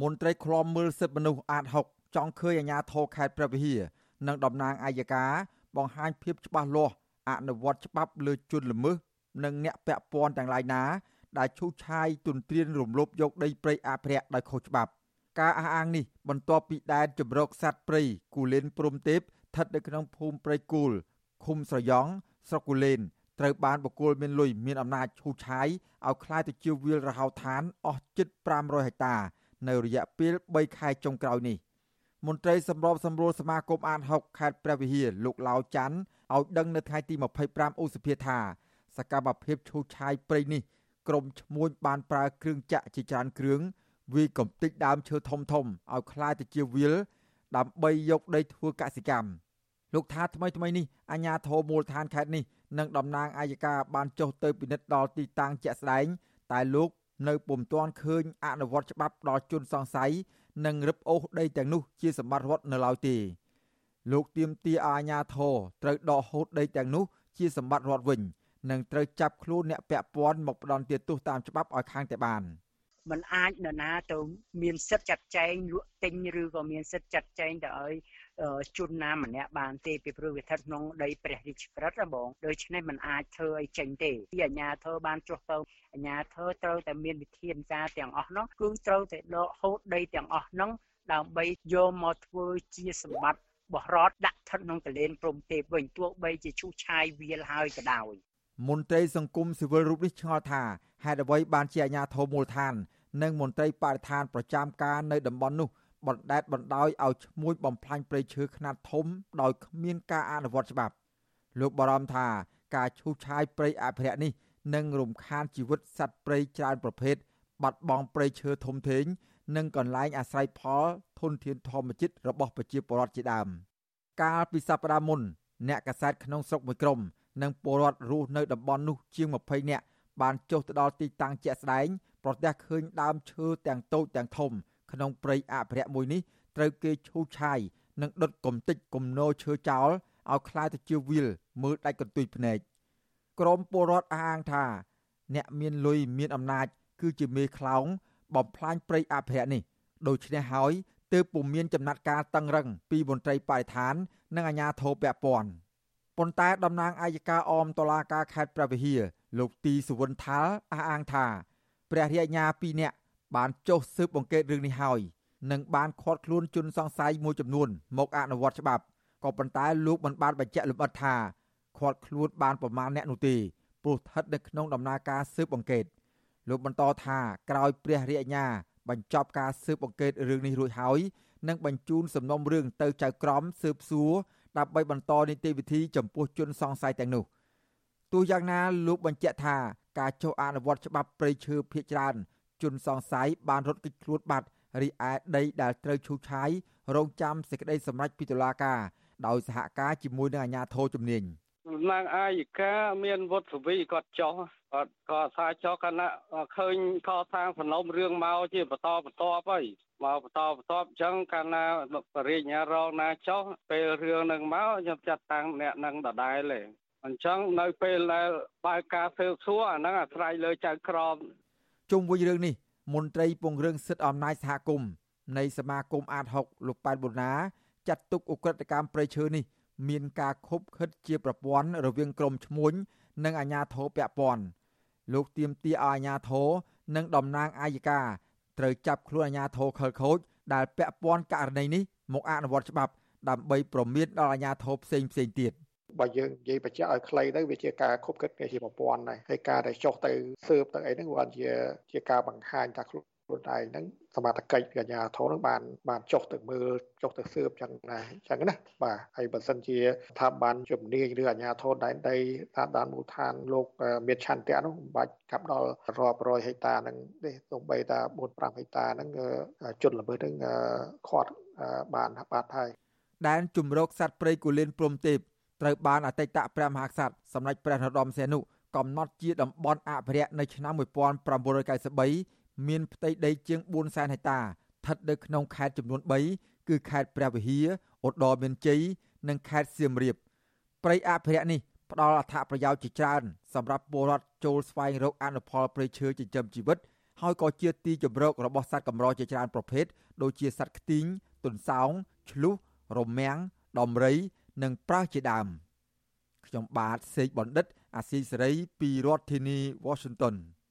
មន្ត្រីឃ្លាំមើលសិទ្ធិមនុស្សអាត6ចង់ឃើញអាជ្ញាធរខេត្តព្រះវិហារនិងតំណាងអាយកាបង្ហាញភាពច្បាស់លាស់អនុវត្តច្បាប់លើជនល្មើសនិងអ្នកពាក់ព័ន្ធទាំងឡាយណាដែលឈូសឆាយទុនទ្រានរំលោភយកដីព្រៃអភិរក្សដោយខុសច្បាប់ការអះអាងនេះបន្ទាប់ពីដែនជំរកសត្វព្រៃគូលែនព្រំទេពស្ថិតនៅក្នុងភូមិព្រៃគូលឃុំស្រយ៉ង់ស្រុកគូលែនត្រូវបានបកគលមានលុយមានអំណាចឈូសឆាយឲ្យคล้ายទៅជាវាលរហោឋានអស់ជិត500ហិកតា នៅរយៈពេល3ខែចុងក្រោយនេះមន្ត្រីសម្របសម្រួលសមាគមអាត6ខេត្តព្រះវិហារលោកឡាវច័ន្ទឲ្យដឹងនៅថ្ងៃទី25ឧសភាថាសកម្មភាពឈូសឆាយព្រៃនេះក្រុមឈ្មួញបានប្រើគ្រឿងចាក់ជាច្រើនគ្រឿងវាយកំទេចដើមឈើធំធំឲ្យคล้ายទៅជាវាលដើម្បីយកដីធ្វើកសិកម្មលោកថាថ្មីថ្មីនេះអាជ្ញាធរមូលដ្ឋានខេត្តនេះនិងតំណាងអាយកាបានចុះទៅពិនិត្យដល់ទីតាំងជាក់ស្ដែងតែលោក នៅពុំទាន់ឃើញអនុវត្តច្បាប់ដល់ជនសង្ស័យនិងរឹបអូសដីទាំងនោះជាសម្បត្តិរដ្ឋនៅឡើយទេលោកទៀមទាអាញាធរត្រូវដកហូតដីទាំងនោះជាសម្បត្តិរដ្ឋវិញនិងត្រូវចាប់ខ្លួនអ្នកពាក់ព័ន្ធមកផ្ដន្ទាទោសតាមច្បាប់ឲ្យខាងតែបាន។ มันអាចនរណាទៅមានសិទ្ធិចាត់ចែងលក់ទិញឬក៏មានសិទ្ធិចាត់ចែងទៅឲ្យជនណាម្នាក់បានទេពីព្រោះវាស្ថិតក្នុងដីព្រះរាជក្រឹត្យហ្មងដូច្នេះมันអាចធ្វើឲ្យចេញទេពីអាជ្ញាធរបានចុះទៅអាជ្ញាធរត្រូវតែមានវិធានការទាំងអស់នោះគឺត្រូវតែដកហូតដីទាំងអស់នោះដើម្បីយកមកធ្វើជាសម្បត្តិបរតដាក់ស្ថិតក្នុងតលេនព្រំទេពវិញទោះបីជាឈូសឆាយវាលហើយក៏ដោយ មន្ត្រីសង្គមស៊ីវិលរូបនេះឆ្ងល់ថាហេតុអ្វីបានជាអាជ្ញាធរមូលដ្ឋាន និងមន្ត្រីបរិស្ថានប្រចាំការនៅតំបន់នោះបណ្ដេតបណ្ដោយឲ្យឈ្មួញបំផ្លាញព្រៃឈើខ្នាតធំដោយគ្មានការអនុវត្តច្បាប់លោកបារម្ភថាការឈូសឆាយព្រៃអភិរក្សនេះនឹងរំខានជីវិតសត្វព្រៃច្រើនប្រភេទបាត់បង់ព្រៃឈើធំធេងនិងកន្លែងអាស្រ័យផលធនធានធម្មជាតិរបស់ប្រជាពលរដ្ឋជាដើមកាលពីសប្តាហ៍មុនអ្នកកសែតក្នុងស្រុកមួយក្រុម និងពលរដ្ឋរស់នៅតំបន់នោះជាង20នាក់បានចុះទៅដល់ទីតាំងជាក់ស្ដែងប្រទះឃើញដើមឈើទាំងតូចទាំងធំក្នុងព្រៃអភិរក្សមួយនេះត្រូវគេឈូសឆាយនិងដុតកំទេចគំនរឈើចោលឲ្យคล้ายទៅជាវាលមើលដាច់កន្ទុយភ្នែកក្រមពលរដ្ឋអះអាងថា អ្នកមានលុយមានអំណាច គឺជាមេខ្លោងបំផ្លាញព្រៃអភិរក្សនេះដូច្នេះហើយទើបពុំមានចំណាត់ការតឹងរឹងពីមន្ត្រីបរិស្ថាន និងអាជ្ញាធរពាក់ព័ន្ធ ប៉ុន្តែតំណាងអាយកាអមតឡាការខេត្តព្រះវិហារលោកទីសុវណ្ណថាលអះអាងថាព្រះរាជអាជ្ញា2នាក់បានចុះស៊ើបអង្កេតរឿងនេះហើយនិងបានឃាត់ខ្លួនជនសង្ស័យមួយចំនួន មកអនុវត្តច្បាប់ក៏ប៉ុន្តែលោកមិនបានបញ្ជាក់លម្អិតថាឃាត់ខ្លួនបានប្រមាណអ្នកនោះទេព្រោះស្ថិតនៅក្នុងដំណើរការស៊ើបអង្កេតលោកបន្តថាក្រោយព្រះរាជអាជ្ញាបញ្ចប់ការស៊ើបអង្កេតរឿងនេះរួចហើយនឹងបញ្ជូនសំណុំរឿងទៅចៅក្រមស៊ើបសួរ ដើម្បីបន្តនីតិវិធីចំពោះជនសង្ស័យទាំងនោះទោះយ៉ាងណាលោកបញ្ជាក់ថាការចុះអនុវត្តច្បាប់ព្រៃឈើភាគច្រើន ជនសង្ស័យបានរត់គេចខ្លួនបាត់រីឯដីដែលត្រូវឈូសឆាយរងចាំសេចក្តីសម្រេចពីតុលាការដោយសហការជាមួយនឹងអាជ្ញាធរជំនាញ នាងអាយកាមានវុទ្ធវីគាត់ចោះគាត់ក៏ថាចោះគណៈឃើញខសាងសំណុំរឿងមកជាបន្តបន្ទាប់ហើយមកបន្តបន្ទាប់អញ្ចឹងកាលណាបរិញ្ញារងណាចោះពេលរឿងនឹងមកខ្ញុំចាត់តាំងអ្នកនឹងដដែលទេអញ្ចឹងនៅពេលដែលបើកការស៊ើបសួរអាហ្នឹងអាស្រ័យលើចៅក្រមជុំវិញរឿងនេះមន្ត្រីពង្រឹងសិទ្ធិអំណាចសហគមន៍នៃសមាគមអាត6លោកប៉ែនប៊ុណាចាត់ទុកអ ுக ្រិតកម្មប្រៃឈើនេះ មានការខົບខិតជាប្រព័ន្ធរវាងក្រមឈ្មួញនិងអាជ្ញាធរពាក់ព័ន្ធលោកទៀមទាឲ្យអាជ្ញាធរនិងតំណាងអាយកាត្រូវចាប់ខ្លួនអាជ្ញាធរខលខូចដែលពាក់ព័ន្ធករណីនេះមកអនុវត្តច្បាប់ដើម្បីប្រមានដល់អាជ្ញាធរផ្សេងផ្សេងទៀតបើយើងនិយាយបញ្ជាក់ឲ្យខ្លីទៅវាជាការខົບគិតជាប្រព័ន្ធដែរហើយការដែលចុះទៅស៊ើបទៅអីហ្នឹងវាជាជាការបង្ហាញថាខ្លួន ខ្លួនឯងហ្នឹងសមត្ថកិច្ចកញ្ញាធរនឹងបានបានចុះទៅមើលចុះទៅស៊ើបចឹងណាចឹងណាបាទហើយបើសិនជាស្ថាប័នជំនាញឬអាជ្ញាធរដែនដីតាមដានមូលដ្ឋានលោកមានឆន្ទៈនោះមិនបាច់កាប់ដល់រាប់រយហិកតាហ្នឹងទេសូម្បីតែ4 5ហិកតាហ្នឹងជនល្មើសហ្នឹងខាត់បានបាត់ហើយដែនជំរកសត្វព្រៃគូលែនព្រំទេពត្រូវបានអតីតព្រះមហាក្សត្រសម្ដេចព្រះនរោត្តមសីហនុកំណត់ជាតំបន់អភិរក្សនៅឆ្នាំ1993 មានផ្ទៃដីជាង400,000ហិកតាស្ថិតនៅក្នុងខេត្តចំនួន3គឺខេត្តព្រះវិហារឧត្តរមានជ័យនិងខេត្តសៀមរាបព្រៃអភិរក្សនេះផ្ដល់អត្ថប្រយោជន៍ជាច្រើនសម្រាប់ពលរដ្ឋចូលស្វែងរកអនុផលព្រៃឈើចិញ្ចឹមជីវិតហើយក៏ជាទីជម្រករបស់សត្វកម្រជាច្រើនប្រភេទដូចជាសត្វខ្ទីងទុនសោងឆ្លុះរមាំងដំរី និងប្រើសជាដើមខ្ញុំបាទសេកបណ្ឌិត អាស៊ីសេរីពីរដ្ឋធានី Washington